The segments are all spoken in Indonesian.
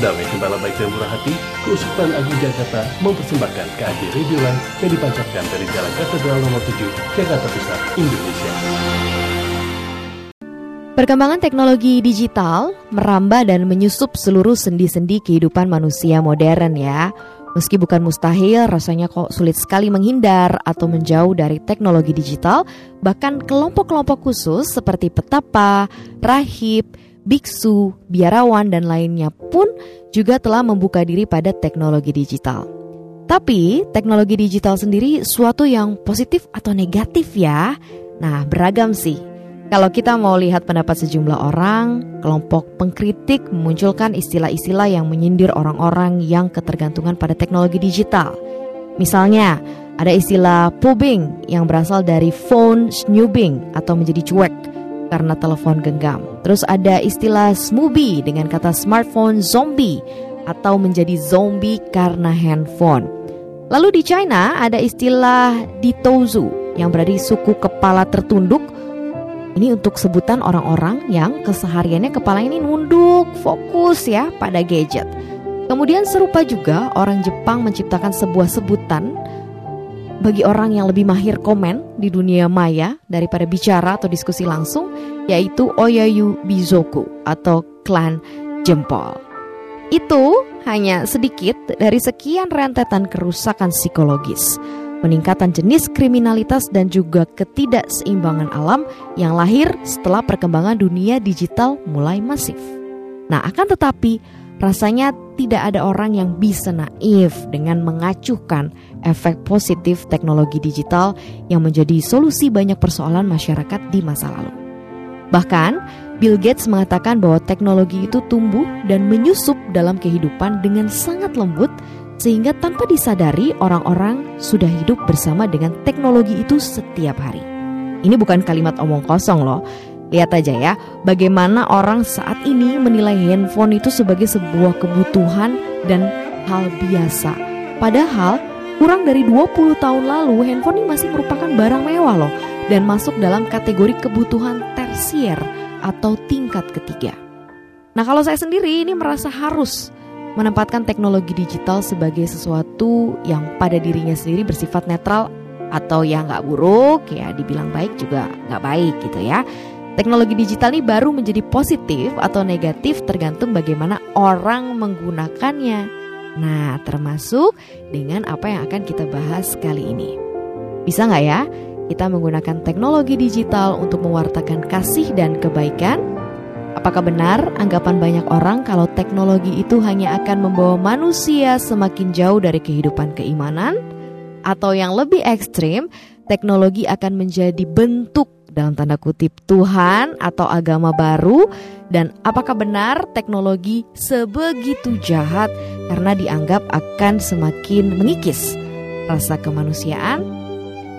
Damai Gembala Baik dan Murah Hati, Keuskupan Agung Jakarta mempersembahkan KAJ Radio Line yang dipancarkan dari Jalan Katedral Nomor 7, Jakarta Pusat, Indonesia. Perkembangan teknologi digital merambah dan menyusup seluruh sendi-sendi kehidupan manusia modern ya. Meski bukan mustahil, rasanya kok sulit sekali menghindar atau menjauh dari teknologi digital, bahkan kelompok-kelompok khusus seperti petapa, rahib, biksu, biarawan, dan lainnya pun juga telah membuka diri pada teknologi digital. Tapi, teknologi digital sendiri suatu yang positif atau negatif ya. Nah, beragam sih. Kalau kita mau lihat pendapat sejumlah orang, kelompok pengkritik memunculkan istilah-istilah yang menyindir orang-orang yang ketergantungan pada teknologi digital. Misalnya, ada istilah pubing yang berasal dari phone snoobing atau menjadi cuek karena telepon genggam. Terus ada istilah smoothie dengan kata smartphone zombie atau menjadi zombie karena handphone. Lalu di China ada istilah ditozu yang berarti suku kepala tertunduk ini untuk sebutan orang-orang yang kesehariannya kepala ini nunduk, fokus ya pada gadget. Kemudian serupa juga orang Jepang menciptakan sebuah sebutan bagi orang yang lebih mahir komen di dunia maya daripada bicara atau diskusi langsung, yaitu Oyayu Bizoku atau klan jempol. Itu hanya sedikit dari sekian rentetan kerusakan psikologis peningkatan jenis kriminalitas dan juga ketidakseimbangan alam yang lahir setelah perkembangan dunia digital mulai masif. Nah, akan tetapi rasanya tidak ada orang yang bisa naif dengan mengacuhkan efek positif teknologi digital yang menjadi solusi banyak persoalan masyarakat di masa lalu. Bahkan, Bill Gates mengatakan bahwa teknologi itu tumbuh dan menyusup dalam kehidupan dengan sangat lembut sehingga tanpa disadari orang-orang sudah hidup bersama dengan teknologi itu setiap hari. Ini bukan kalimat omong kosong loh. Lihat aja ya, bagaimana orang saat ini menilai handphone itu sebagai sebuah kebutuhan dan hal biasa. Padahal kurang dari 20 tahun lalu handphone ini masih merupakan barang mewah loh dan masuk dalam kategori kebutuhan tersier atau tingkat ketiga. Nah kalau saya sendiri ini merasa harus menempatkan teknologi digital sebagai sesuatu yang pada dirinya sendiri bersifat netral atau yang nggak buruk ya dibilang baik juga nggak baik gitu ya teknologi digital ini baru menjadi positif atau negatif tergantung bagaimana orang menggunakannya. Nah termasuk dengan apa yang akan kita bahas kali ini. Bisa nggak ya kita menggunakan teknologi digital untuk mewartakan kasih dan kebaikan? Apakah benar anggapan banyak orang kalau teknologi itu hanya akan membawa manusia semakin jauh dari kehidupan keimanan? Atau yang lebih ekstrim, teknologi akan menjadi bentuk dalam tanda kutip Tuhan atau agama baru? Dan apakah benar teknologi sebegitu jahat karena dianggap akan semakin mengikis rasa kemanusiaan?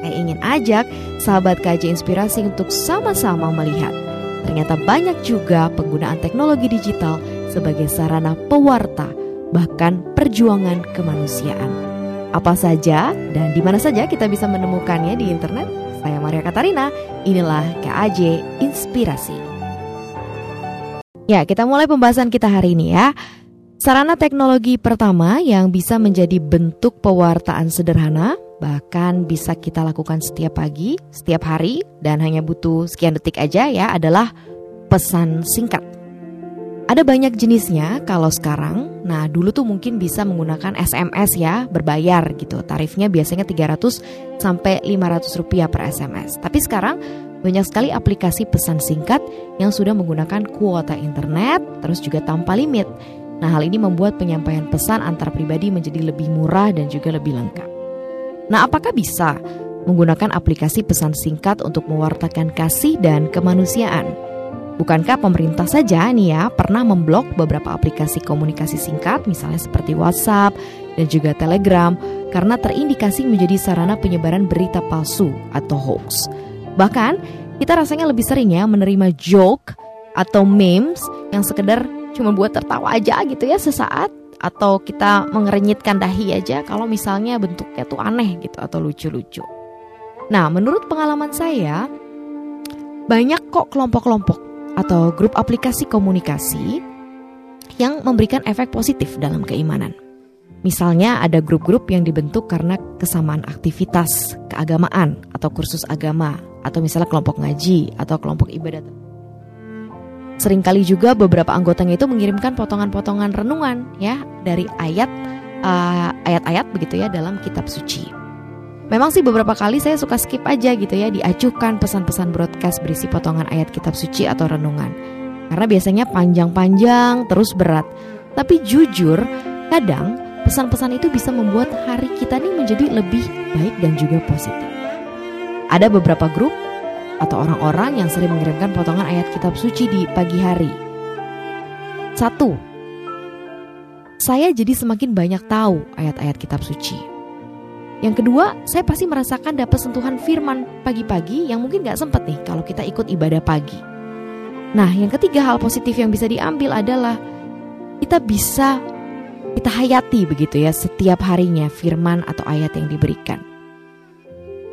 Saya ingin ajak sahabat kaji inspirasi untuk sama-sama melihat ternyata banyak juga penggunaan teknologi digital sebagai sarana pewarta, bahkan perjuangan kemanusiaan. Apa saja dan di mana saja kita bisa menemukannya di internet? Saya Maria Katarina, inilah KAJ Inspirasi. Ya, kita mulai pembahasan kita hari ini ya. Sarana teknologi pertama yang bisa menjadi bentuk pewartaan sederhana bahkan bisa kita lakukan setiap pagi, setiap hari, dan hanya butuh sekian detik aja ya adalah pesan singkat. Ada banyak jenisnya kalau sekarang. Nah, dulu tuh mungkin bisa menggunakan SMS ya, berbayar gitu. Tarifnya biasanya 300 sampai 500 rupiah per SMS. Tapi sekarang banyak sekali aplikasi pesan singkat yang sudah menggunakan kuota internet, terus juga tanpa limit. Nah, hal ini membuat penyampaian pesan antar pribadi menjadi lebih murah dan juga lebih lengkap. Nah, apakah bisa menggunakan aplikasi pesan singkat untuk mewartakan kasih dan kemanusiaan? Bukankah pemerintah saja nih ya pernah memblok beberapa aplikasi komunikasi singkat misalnya seperti WhatsApp dan juga Telegram karena terindikasi menjadi sarana penyebaran berita palsu atau hoax. Bahkan kita rasanya lebih sering ya menerima joke atau memes yang sekedar cuma buat tertawa aja gitu ya sesaat atau kita mengerenyitkan dahi aja kalau misalnya bentuknya tuh aneh gitu atau lucu-lucu. Nah, menurut pengalaman saya banyak kok kelompok-kelompok atau grup aplikasi komunikasi yang memberikan efek positif dalam keimanan. Misalnya ada grup-grup yang dibentuk karena kesamaan aktivitas, keagamaan, atau kursus agama, atau misalnya kelompok ngaji, atau kelompok ibadat. Seringkali juga beberapa anggotanya itu mengirimkan potongan-potongan renungan ya dari ayat uh, ayat-ayat begitu ya dalam kitab suci. Memang sih beberapa kali saya suka skip aja gitu ya diacukan pesan-pesan broadcast berisi potongan ayat kitab suci atau renungan. Karena biasanya panjang-panjang terus berat. Tapi jujur, kadang Pesan-pesan itu bisa membuat hari kita nih menjadi lebih baik dan juga positif. Ada beberapa grup atau orang-orang yang sering mengirimkan potongan ayat kitab suci di pagi hari. Satu, saya jadi semakin banyak tahu ayat-ayat kitab suci. Yang kedua, saya pasti merasakan dapat sentuhan firman pagi-pagi yang mungkin gak sempet nih kalau kita ikut ibadah pagi. Nah, yang ketiga hal positif yang bisa diambil adalah kita bisa kita hayati begitu ya setiap harinya firman atau ayat yang diberikan.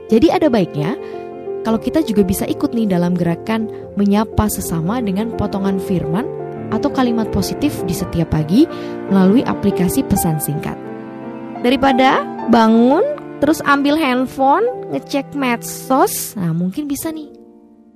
Jadi ada baiknya kalau kita juga bisa ikut nih dalam gerakan menyapa sesama dengan potongan firman atau kalimat positif di setiap pagi melalui aplikasi pesan singkat. Daripada bangun terus ambil handphone, ngecek medsos, nah mungkin bisa nih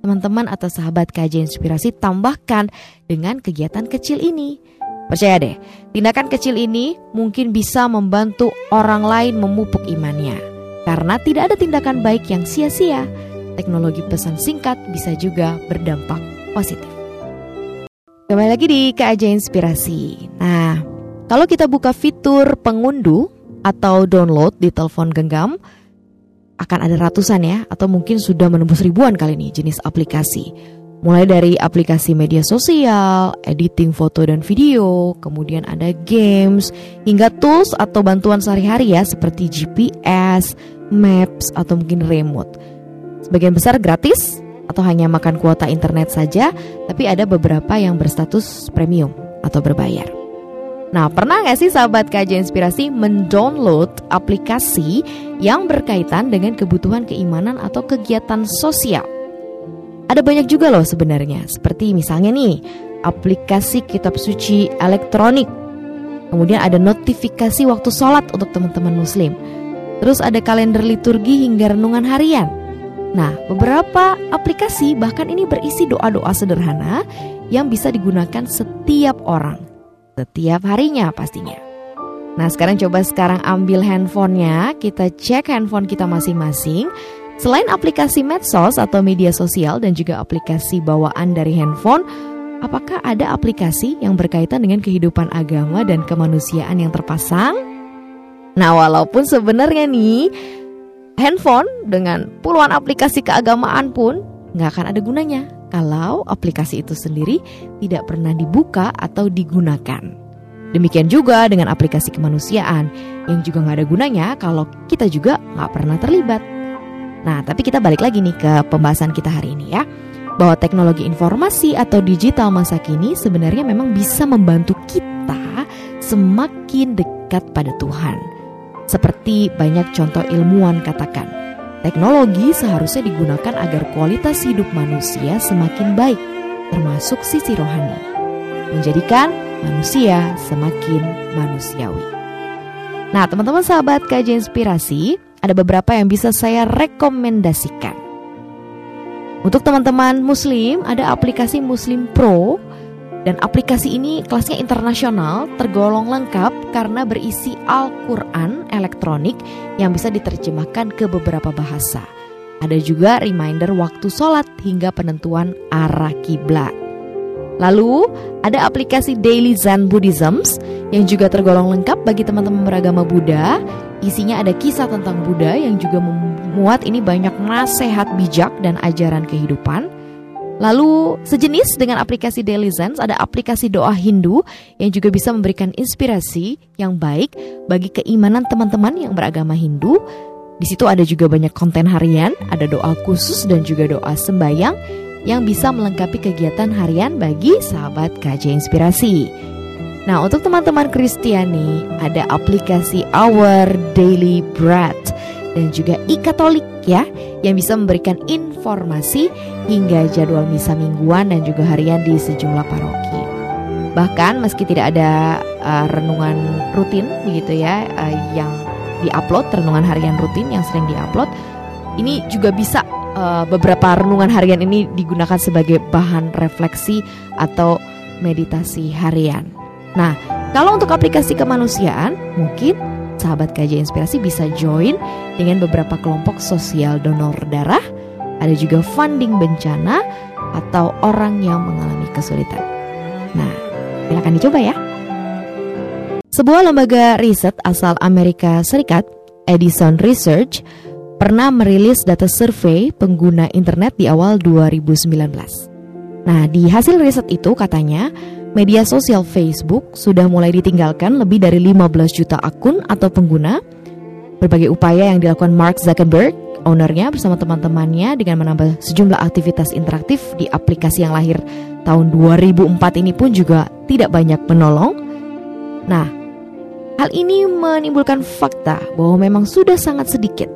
teman-teman atau sahabat kajian inspirasi tambahkan dengan kegiatan kecil ini. Percaya deh, tindakan kecil ini mungkin bisa membantu orang lain memupuk imannya. Karena tidak ada tindakan baik yang sia-sia, teknologi pesan singkat bisa juga berdampak positif. Kembali lagi di KAJ Inspirasi. Nah, kalau kita buka fitur pengunduh atau download di telepon genggam, akan ada ratusan ya, atau mungkin sudah menembus ribuan kali ini jenis aplikasi. Mulai dari aplikasi media sosial, editing foto dan video, kemudian ada games, hingga tools atau bantuan sehari-hari ya seperti GPS, Maps, atau mungkin remote. Sebagian besar gratis atau hanya makan kuota internet saja, tapi ada beberapa yang berstatus premium atau berbayar. Nah, pernah nggak sih sahabat kajian inspirasi mendownload aplikasi yang berkaitan dengan kebutuhan keimanan atau kegiatan sosial? Ada banyak juga loh sebenarnya, seperti misalnya nih, aplikasi kitab suci elektronik. Kemudian ada notifikasi waktu sholat untuk teman-teman muslim. Terus ada kalender liturgi hingga renungan harian. Nah, beberapa aplikasi bahkan ini berisi doa-doa sederhana yang bisa digunakan setiap orang. Setiap harinya pastinya. Nah, sekarang coba sekarang ambil handphonenya, kita cek handphone kita masing-masing Selain aplikasi medsos atau media sosial dan juga aplikasi bawaan dari handphone, apakah ada aplikasi yang berkaitan dengan kehidupan agama dan kemanusiaan yang terpasang? Nah, walaupun sebenarnya nih handphone dengan puluhan aplikasi keagamaan pun nggak akan ada gunanya kalau aplikasi itu sendiri tidak pernah dibuka atau digunakan. Demikian juga dengan aplikasi kemanusiaan yang juga nggak ada gunanya kalau kita juga nggak pernah terlibat. Nah, tapi kita balik lagi nih ke pembahasan kita hari ini ya. Bahwa teknologi informasi atau digital masa kini sebenarnya memang bisa membantu kita semakin dekat pada Tuhan. Seperti banyak contoh ilmuwan katakan, teknologi seharusnya digunakan agar kualitas hidup manusia semakin baik, termasuk sisi rohani. Menjadikan manusia semakin manusiawi. Nah, teman-teman sahabat kajian inspirasi, ada beberapa yang bisa saya rekomendasikan. Untuk teman-teman muslim ada aplikasi Muslim Pro dan aplikasi ini kelasnya internasional, tergolong lengkap karena berisi Al-Quran elektronik yang bisa diterjemahkan ke beberapa bahasa. Ada juga reminder waktu sholat hingga penentuan arah kiblat. Lalu ada aplikasi Daily Zen Buddhisms yang juga tergolong lengkap bagi teman-teman beragama Buddha. Isinya ada kisah tentang Buddha yang juga memuat ini banyak nasihat bijak dan ajaran kehidupan. Lalu sejenis dengan aplikasi Daily Zen ada aplikasi doa Hindu yang juga bisa memberikan inspirasi yang baik bagi keimanan teman-teman yang beragama Hindu. Di situ ada juga banyak konten harian, ada doa khusus dan juga doa sembayang yang bisa melengkapi kegiatan harian bagi sahabat KJ Inspirasi. Nah, untuk teman-teman Kristiani, ada aplikasi Our Daily Bread dan juga e-katolik ya yang bisa memberikan informasi hingga jadwal misa mingguan dan juga harian di sejumlah paroki. Bahkan meski tidak ada uh, renungan rutin begitu ya uh, yang diupload renungan harian rutin yang sering diupload ini juga bisa uh, beberapa renungan harian ini digunakan sebagai bahan refleksi atau meditasi harian. Nah, kalau untuk aplikasi kemanusiaan, mungkin sahabat KJ Inspirasi bisa join dengan beberapa kelompok sosial donor darah, ada juga funding bencana atau orang yang mengalami kesulitan. Nah, silakan dicoba ya. Sebuah lembaga riset asal Amerika Serikat, Edison Research, pernah merilis data survei pengguna internet di awal 2019. Nah, di hasil riset itu katanya media sosial Facebook sudah mulai ditinggalkan lebih dari 15 juta akun atau pengguna. Berbagai upaya yang dilakukan Mark Zuckerberg, ownernya bersama teman-temannya dengan menambah sejumlah aktivitas interaktif di aplikasi yang lahir tahun 2004 ini pun juga tidak banyak menolong. Nah, Hal ini menimbulkan fakta bahwa memang sudah sangat sedikit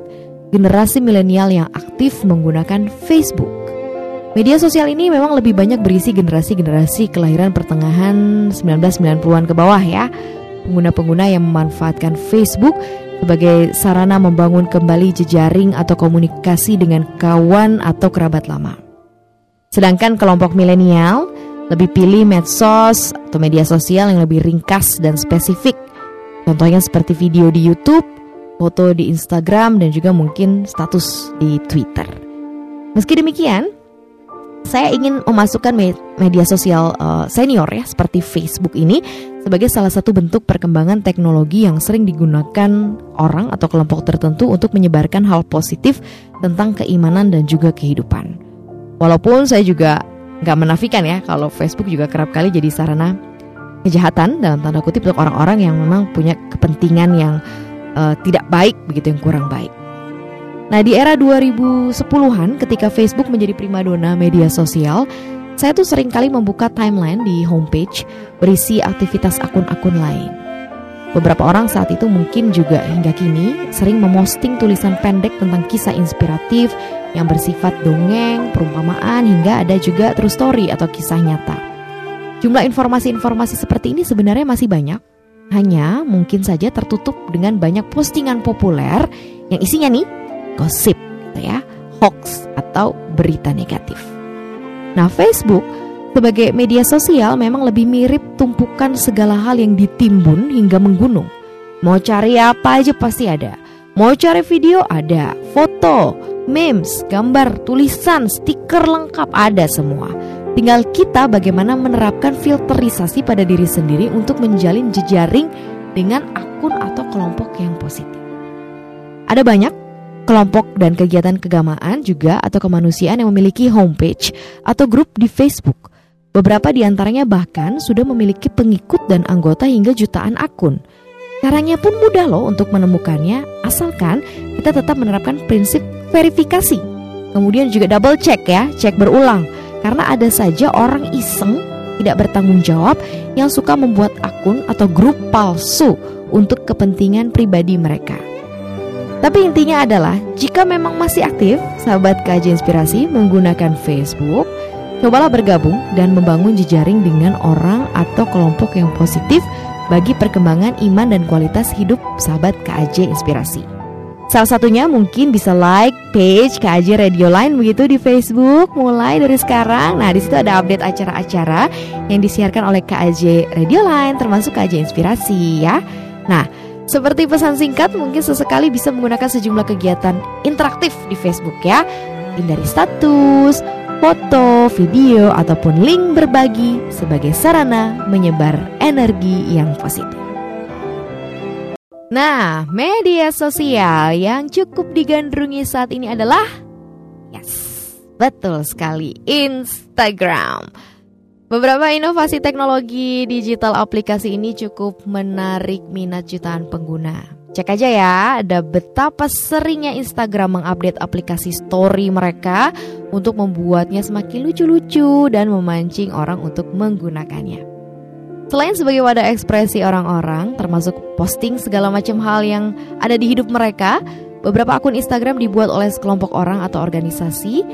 generasi milenial yang aktif menggunakan Facebook. Media sosial ini memang lebih banyak berisi generasi-generasi kelahiran pertengahan 1990-an ke bawah ya. Pengguna-pengguna yang memanfaatkan Facebook sebagai sarana membangun kembali jejaring atau komunikasi dengan kawan atau kerabat lama. Sedangkan kelompok milenial lebih pilih medsos atau media sosial yang lebih ringkas dan spesifik Contohnya seperti video di YouTube, foto di Instagram, dan juga mungkin status di Twitter. Meski demikian, saya ingin memasukkan media sosial uh, senior ya seperti Facebook ini sebagai salah satu bentuk perkembangan teknologi yang sering digunakan orang atau kelompok tertentu untuk menyebarkan hal positif tentang keimanan dan juga kehidupan. Walaupun saya juga nggak menafikan ya kalau Facebook juga kerap kali jadi sarana kejahatan dalam tanda kutip untuk orang-orang yang memang punya kepentingan yang uh, tidak baik begitu yang kurang baik. Nah, di era 2010-an ketika Facebook menjadi primadona media sosial, saya tuh sering kali membuka timeline di homepage berisi aktivitas akun-akun lain. Beberapa orang saat itu mungkin juga hingga kini sering memosting tulisan pendek tentang kisah inspiratif yang bersifat dongeng, perumpamaan, hingga ada juga true story atau kisah nyata. Jumlah informasi-informasi seperti ini sebenarnya masih banyak, hanya mungkin saja tertutup dengan banyak postingan populer yang isinya nih gosip, gitu ya, hoax atau berita negatif. Nah, Facebook sebagai media sosial memang lebih mirip tumpukan segala hal yang ditimbun hingga menggunung. Mau cari apa aja pasti ada. Mau cari video ada, foto, memes, gambar, tulisan, stiker lengkap ada semua. Tinggal kita bagaimana menerapkan filterisasi pada diri sendiri untuk menjalin jejaring dengan akun atau kelompok yang positif. Ada banyak kelompok dan kegiatan keagamaan juga atau kemanusiaan yang memiliki homepage atau grup di Facebook. Beberapa di antaranya bahkan sudah memiliki pengikut dan anggota hingga jutaan akun. Caranya pun mudah loh untuk menemukannya, asalkan kita tetap menerapkan prinsip verifikasi. Kemudian juga double check ya, cek berulang karena ada saja orang iseng tidak bertanggung jawab yang suka membuat akun atau grup palsu untuk kepentingan pribadi mereka. Tapi intinya adalah jika memang masih aktif, sahabat KJ Inspirasi menggunakan Facebook, cobalah bergabung dan membangun jejaring dengan orang atau kelompok yang positif bagi perkembangan iman dan kualitas hidup sahabat KJ Inspirasi. Salah satunya mungkin bisa like page KAJ Radio Line begitu di Facebook mulai dari sekarang. Nah, di situ ada update acara-acara yang disiarkan oleh KAJ Radio Line termasuk KAJ Inspirasi ya. Nah, seperti pesan singkat mungkin sesekali bisa menggunakan sejumlah kegiatan interaktif di Facebook ya. Dari status, foto, video ataupun link berbagi sebagai sarana menyebar energi yang positif. Nah, media sosial yang cukup digandrungi saat ini adalah Yes, betul sekali Instagram Beberapa inovasi teknologi digital aplikasi ini cukup menarik minat jutaan pengguna Cek aja ya, ada betapa seringnya Instagram mengupdate aplikasi story mereka untuk membuatnya semakin lucu-lucu dan memancing orang untuk menggunakannya. Selain sebagai wadah ekspresi orang-orang, termasuk posting segala macam hal yang ada di hidup mereka, beberapa akun Instagram dibuat oleh sekelompok orang atau organisasi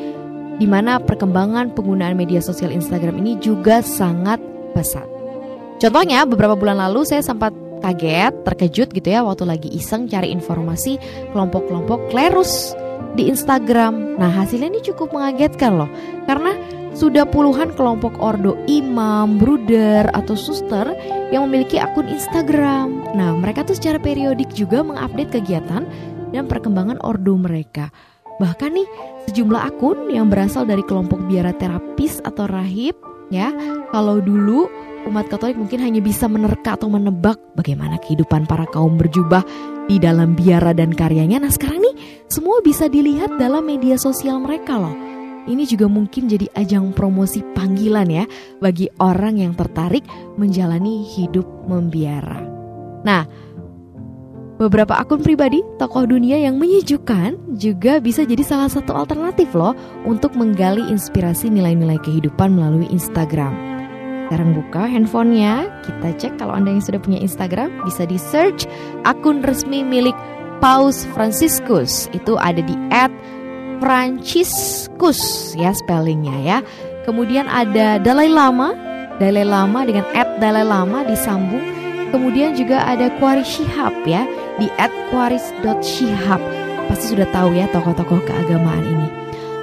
di mana perkembangan penggunaan media sosial Instagram ini juga sangat pesat. Contohnya beberapa bulan lalu saya sempat kaget, terkejut gitu ya waktu lagi iseng cari informasi kelompok-kelompok klerus di Instagram. Nah, hasilnya ini cukup mengagetkan loh. Karena sudah puluhan kelompok ordo imam, bruder, atau suster yang memiliki akun Instagram. Nah, mereka tuh secara periodik juga mengupdate kegiatan dan perkembangan ordo mereka. Bahkan nih, sejumlah akun yang berasal dari kelompok biara terapis atau rahib, ya, kalau dulu umat Katolik mungkin hanya bisa menerka atau menebak bagaimana kehidupan para kaum berjubah di dalam biara dan karyanya. Nah sekarang nih semua bisa dilihat dalam media sosial mereka loh. Ini juga mungkin jadi ajang promosi panggilan ya bagi orang yang tertarik menjalani hidup membiara. Nah, beberapa akun pribadi tokoh dunia yang menyejukkan juga bisa jadi salah satu alternatif loh untuk menggali inspirasi nilai-nilai kehidupan melalui Instagram. Sekarang buka handphonenya, kita cek kalau Anda yang sudah punya Instagram bisa di search akun resmi milik Paus Franciscus. Itu ada di @franciscus ya spellingnya ya. Kemudian ada Dalai Lama, Dalai Lama dengan Dalai Lama disambung. Kemudian juga ada Quaris Shihab ya di @quaris.shihab. Pasti sudah tahu ya tokoh-tokoh keagamaan ini.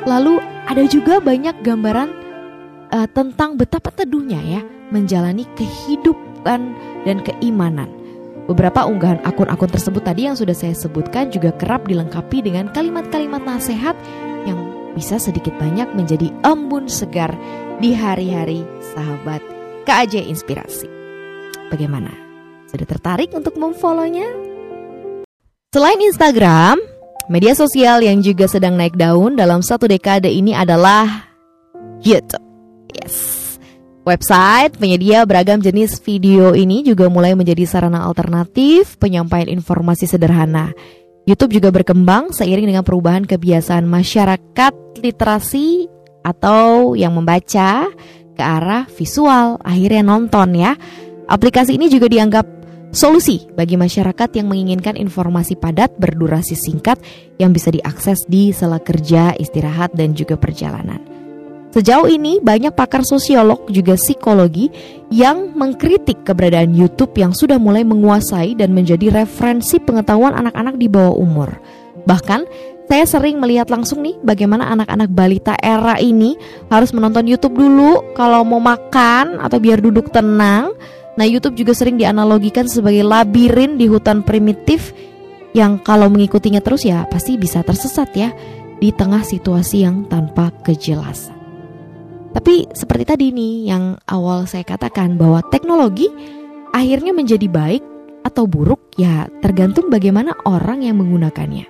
Lalu ada juga banyak gambaran uh, tentang betapa teduhnya ya menjalani kehidupan dan keimanan. Beberapa unggahan akun-akun tersebut tadi yang sudah saya sebutkan juga kerap dilengkapi dengan kalimat-kalimat nasihat yang bisa sedikit banyak menjadi embun segar di hari-hari sahabat KAJ Inspirasi. Bagaimana? Sudah tertarik untuk memfollownya? Selain Instagram, media sosial yang juga sedang naik daun dalam satu dekade ini adalah YouTube. Yes. Website penyedia beragam jenis video ini juga mulai menjadi sarana alternatif penyampaian informasi sederhana. YouTube juga berkembang seiring dengan perubahan kebiasaan masyarakat literasi atau yang membaca ke arah visual, akhirnya nonton ya. Aplikasi ini juga dianggap solusi bagi masyarakat yang menginginkan informasi padat berdurasi singkat yang bisa diakses di sela kerja, istirahat, dan juga perjalanan. Sejauh ini banyak pakar sosiolog juga psikologi yang mengkritik keberadaan YouTube yang sudah mulai menguasai dan menjadi referensi pengetahuan anak-anak di bawah umur. Bahkan saya sering melihat langsung nih bagaimana anak-anak balita era ini harus menonton YouTube dulu kalau mau makan atau biar duduk tenang. Nah, YouTube juga sering dianalogikan sebagai labirin di hutan primitif yang kalau mengikutinya terus ya pasti bisa tersesat ya di tengah situasi yang tanpa kejelasan. Tapi seperti tadi nih yang awal saya katakan bahwa teknologi akhirnya menjadi baik atau buruk ya tergantung bagaimana orang yang menggunakannya.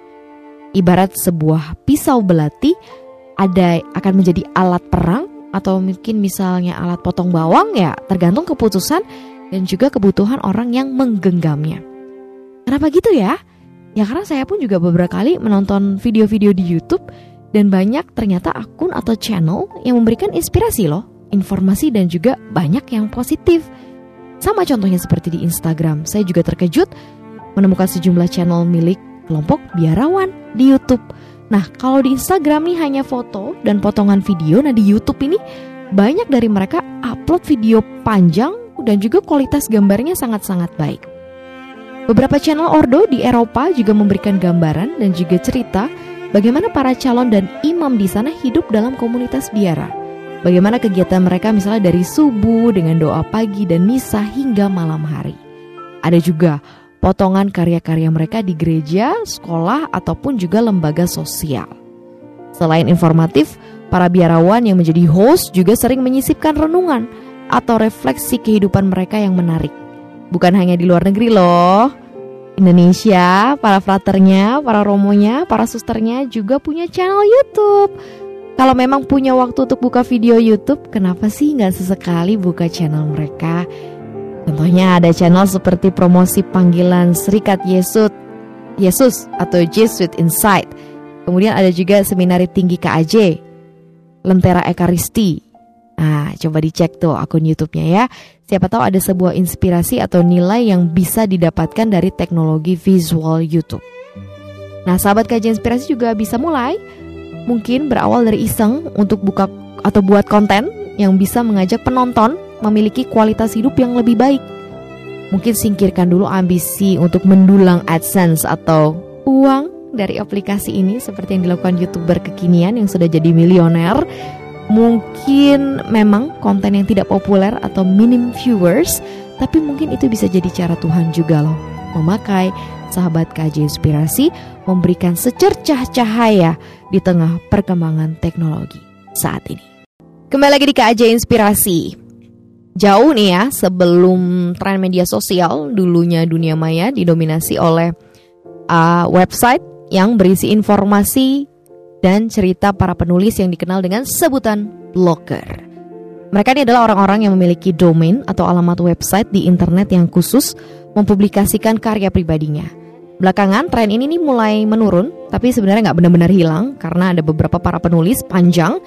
Ibarat sebuah pisau belati ada akan menjadi alat perang atau mungkin misalnya alat potong bawang ya tergantung keputusan dan juga kebutuhan orang yang menggenggamnya. Kenapa gitu ya? Ya karena saya pun juga beberapa kali menonton video-video di YouTube dan banyak ternyata akun atau channel yang memberikan inspirasi loh, informasi dan juga banyak yang positif. Sama contohnya seperti di Instagram, saya juga terkejut menemukan sejumlah channel milik kelompok biarawan di YouTube. Nah, kalau di Instagram nih hanya foto dan potongan video, nah di YouTube ini banyak dari mereka upload video panjang dan juga kualitas gambarnya sangat-sangat baik. Beberapa channel Ordo di Eropa juga memberikan gambaran dan juga cerita Bagaimana para calon dan imam di sana hidup dalam komunitas biara? Bagaimana kegiatan mereka misalnya dari subuh dengan doa pagi dan misa hingga malam hari? Ada juga potongan karya-karya mereka di gereja, sekolah, ataupun juga lembaga sosial. Selain informatif, para biarawan yang menjadi host juga sering menyisipkan renungan atau refleksi kehidupan mereka yang menarik. Bukan hanya di luar negeri loh, Indonesia, para fraternya, para romonya, para susternya juga punya channel YouTube. Kalau memang punya waktu untuk buka video YouTube, kenapa sih nggak sesekali buka channel mereka? Contohnya ada channel seperti promosi panggilan Serikat Yesus, Yesus atau Jesuit Insight. Kemudian ada juga seminari tinggi KAJ, Lentera Ekaristi. Nah, coba dicek tuh akun YouTube-nya ya. Siapa tahu ada sebuah inspirasi atau nilai yang bisa didapatkan dari teknologi visual YouTube. Nah, sahabat kajian inspirasi juga bisa mulai mungkin berawal dari iseng untuk buka atau buat konten yang bisa mengajak penonton memiliki kualitas hidup yang lebih baik. Mungkin singkirkan dulu ambisi untuk mendulang AdSense atau uang dari aplikasi ini seperti yang dilakukan YouTuber kekinian yang sudah jadi milioner. Mungkin memang konten yang tidak populer atau minim viewers, tapi mungkin itu bisa jadi cara Tuhan juga loh. Memakai sahabat KJ Inspirasi memberikan secercah cahaya di tengah perkembangan teknologi saat ini. Kembali lagi di KJ Inspirasi. Jauh nih ya sebelum tren media sosial, dulunya dunia maya didominasi oleh uh, website yang berisi informasi dan cerita para penulis yang dikenal dengan sebutan blogger. Mereka ini adalah orang-orang yang memiliki domain atau alamat website di internet yang khusus mempublikasikan karya pribadinya. Belakangan tren ini nih mulai menurun, tapi sebenarnya nggak benar-benar hilang karena ada beberapa para penulis panjang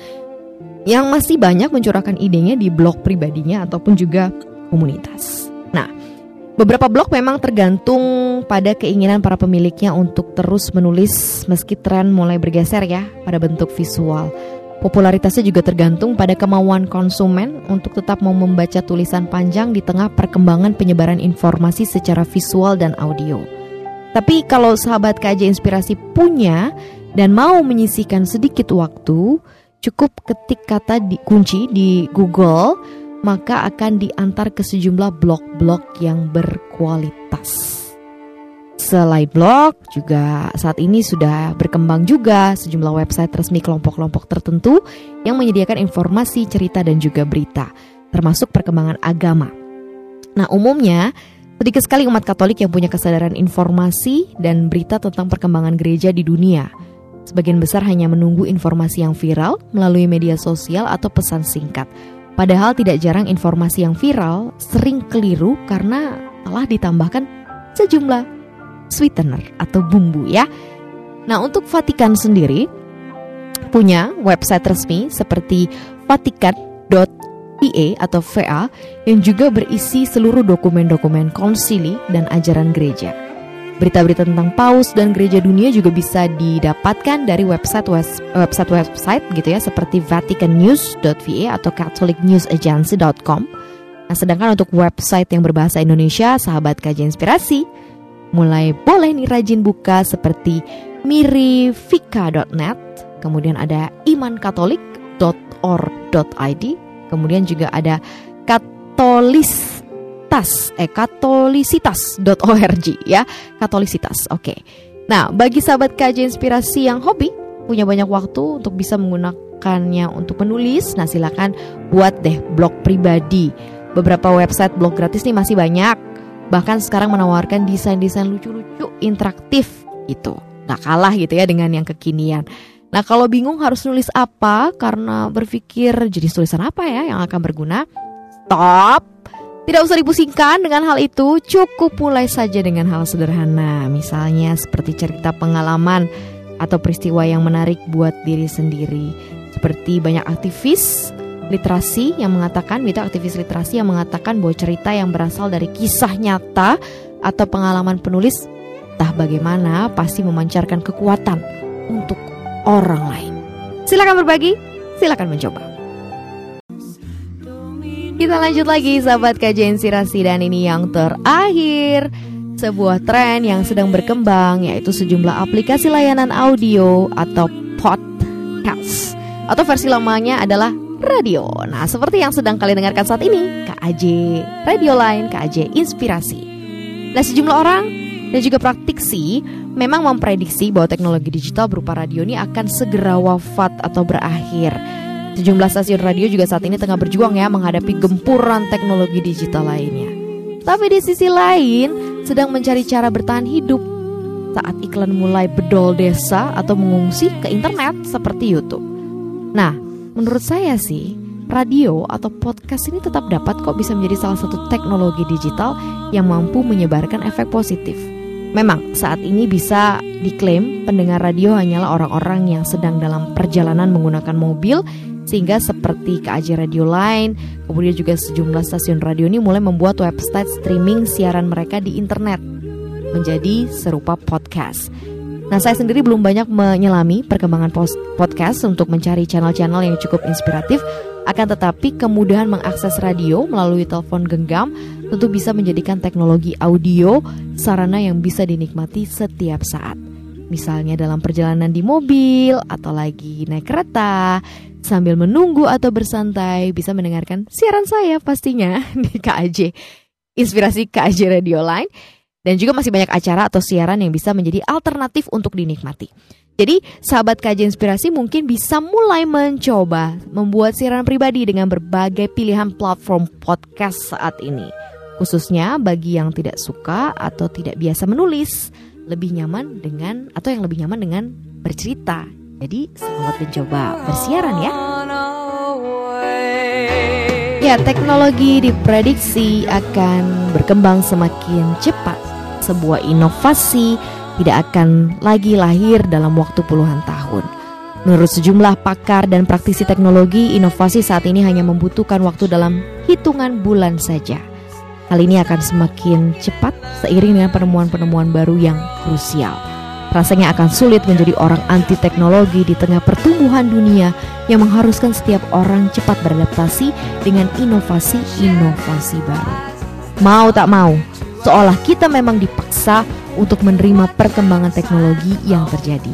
yang masih banyak mencurahkan idenya di blog pribadinya ataupun juga komunitas. Beberapa blog memang tergantung pada keinginan para pemiliknya untuk terus menulis meski tren mulai bergeser ya pada bentuk visual. Popularitasnya juga tergantung pada kemauan konsumen untuk tetap mau membaca tulisan panjang di tengah perkembangan penyebaran informasi secara visual dan audio. Tapi kalau sahabat KJ Inspirasi punya dan mau menyisikan sedikit waktu, Cukup ketik kata di kunci di Google, maka akan diantar ke sejumlah blog-blog yang berkualitas. Selain blog, juga saat ini sudah berkembang juga sejumlah website resmi kelompok-kelompok tertentu yang menyediakan informasi, cerita, dan juga berita, termasuk perkembangan agama. Nah, umumnya sedikit sekali umat Katolik yang punya kesadaran informasi dan berita tentang perkembangan gereja di dunia. Sebagian besar hanya menunggu informasi yang viral melalui media sosial atau pesan singkat. Padahal tidak jarang informasi yang viral sering keliru karena telah ditambahkan sejumlah sweetener atau bumbu ya. Nah, untuk Vatikan sendiri punya website resmi seperti vatikan.ie atau VA yang juga berisi seluruh dokumen-dokumen konsili dan ajaran gereja. Berita-berita tentang Paus dan gereja dunia juga bisa didapatkan dari website website website gitu ya seperti vaticannews.va atau catholicnewsagency.com. Nah, sedangkan untuk website yang berbahasa Indonesia, sahabat kajian inspirasi, mulai boleh nih rajin buka seperti mirifika.net, kemudian ada imankatolik.org.id, kemudian juga ada katolis katolisitas eh katolisitas.org ya. Katolisitas oke. Okay. nah bagi sahabat kaji inspirasi yang hobi punya banyak waktu untuk bisa menggunakannya untuk menulis nah silakan buat deh blog pribadi. Beberapa website blog gratis nih masih banyak. Bahkan sekarang menawarkan desain-desain lucu-lucu interaktif gitu. Nggak kalah gitu ya dengan yang kekinian. Nah kalau bingung harus nulis apa karena berpikir jenis tulisan apa ya yang akan berguna? Stop tidak usah dipusingkan dengan hal itu, cukup mulai saja dengan hal sederhana, misalnya seperti cerita pengalaman atau peristiwa yang menarik buat diri sendiri. Seperti banyak aktivis literasi yang mengatakan, itu aktivis literasi yang mengatakan bahwa cerita yang berasal dari kisah nyata atau pengalaman penulis, entah bagaimana pasti memancarkan kekuatan untuk orang lain. Silakan berbagi, silakan mencoba. Kita lanjut lagi sahabat kajian inspirasi dan ini yang terakhir sebuah tren yang sedang berkembang yaitu sejumlah aplikasi layanan audio atau podcast atau versi lamanya adalah radio. Nah, seperti yang sedang kalian dengarkan saat ini, KAJ Radio Line, KAJ Inspirasi. Nah, sejumlah orang dan juga praktisi memang memprediksi bahwa teknologi digital berupa radio ini akan segera wafat atau berakhir. Sejumlah stasiun radio juga saat ini tengah berjuang ya menghadapi gempuran teknologi digital lainnya. Tapi di sisi lain sedang mencari cara bertahan hidup saat iklan mulai bedol desa atau mengungsi ke internet seperti YouTube. Nah, menurut saya sih radio atau podcast ini tetap dapat kok bisa menjadi salah satu teknologi digital yang mampu menyebarkan efek positif. Memang saat ini bisa diklaim pendengar radio hanyalah orang-orang yang sedang dalam perjalanan menggunakan mobil sehingga seperti KAJ Radio Line, kemudian juga sejumlah stasiun radio ini mulai membuat website streaming siaran mereka di internet menjadi serupa podcast. Nah, saya sendiri belum banyak menyelami perkembangan podcast untuk mencari channel-channel yang cukup inspiratif Akan tetapi kemudahan mengakses radio melalui telepon genggam tentu bisa menjadikan teknologi audio sarana yang bisa dinikmati setiap saat. Misalnya dalam perjalanan di mobil atau lagi naik kereta, sambil menunggu atau bersantai bisa mendengarkan siaran saya pastinya di KAJ. Inspirasi KAJ Radio Line dan juga masih banyak acara atau siaran yang bisa menjadi alternatif untuk dinikmati. Jadi, sahabat KJ Inspirasi mungkin bisa mulai mencoba membuat siaran pribadi dengan berbagai pilihan platform podcast saat ini. Khususnya bagi yang tidak suka atau tidak biasa menulis, lebih nyaman dengan atau yang lebih nyaman dengan bercerita. Jadi selamat mencoba bersiaran ya. Ya, teknologi diprediksi akan berkembang semakin cepat. Sebuah inovasi tidak akan lagi lahir dalam waktu puluhan tahun. Menurut sejumlah pakar dan praktisi teknologi, inovasi saat ini hanya membutuhkan waktu dalam hitungan bulan saja. Hal ini akan semakin cepat seiring dengan penemuan-penemuan baru yang krusial. Rasanya akan sulit menjadi orang anti teknologi di tengah pertumbuhan dunia yang mengharuskan setiap orang cepat beradaptasi dengan inovasi-inovasi baru. Mau tak mau, seolah kita memang dipaksa untuk menerima perkembangan teknologi yang terjadi.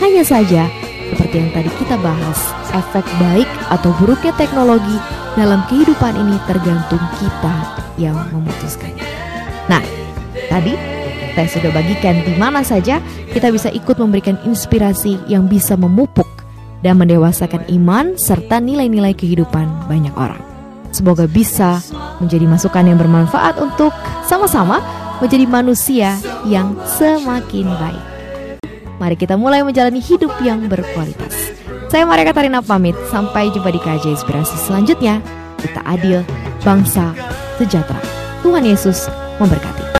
Hanya saja, seperti yang tadi kita bahas, efek baik atau buruknya teknologi dalam kehidupan ini tergantung kita yang memutuskannya. Nah, tadi saya sudah bagikan di mana saja kita bisa ikut memberikan inspirasi yang bisa memupuk dan mendewasakan iman serta nilai-nilai kehidupan banyak orang. Semoga bisa menjadi masukan yang bermanfaat untuk sama-sama menjadi manusia yang semakin baik. Mari kita mulai menjalani hidup yang berkualitas. Saya Maria Katarina pamit, sampai jumpa di KJ Inspirasi selanjutnya. Kita adil, bangsa sejahtera. Tuhan Yesus memberkati.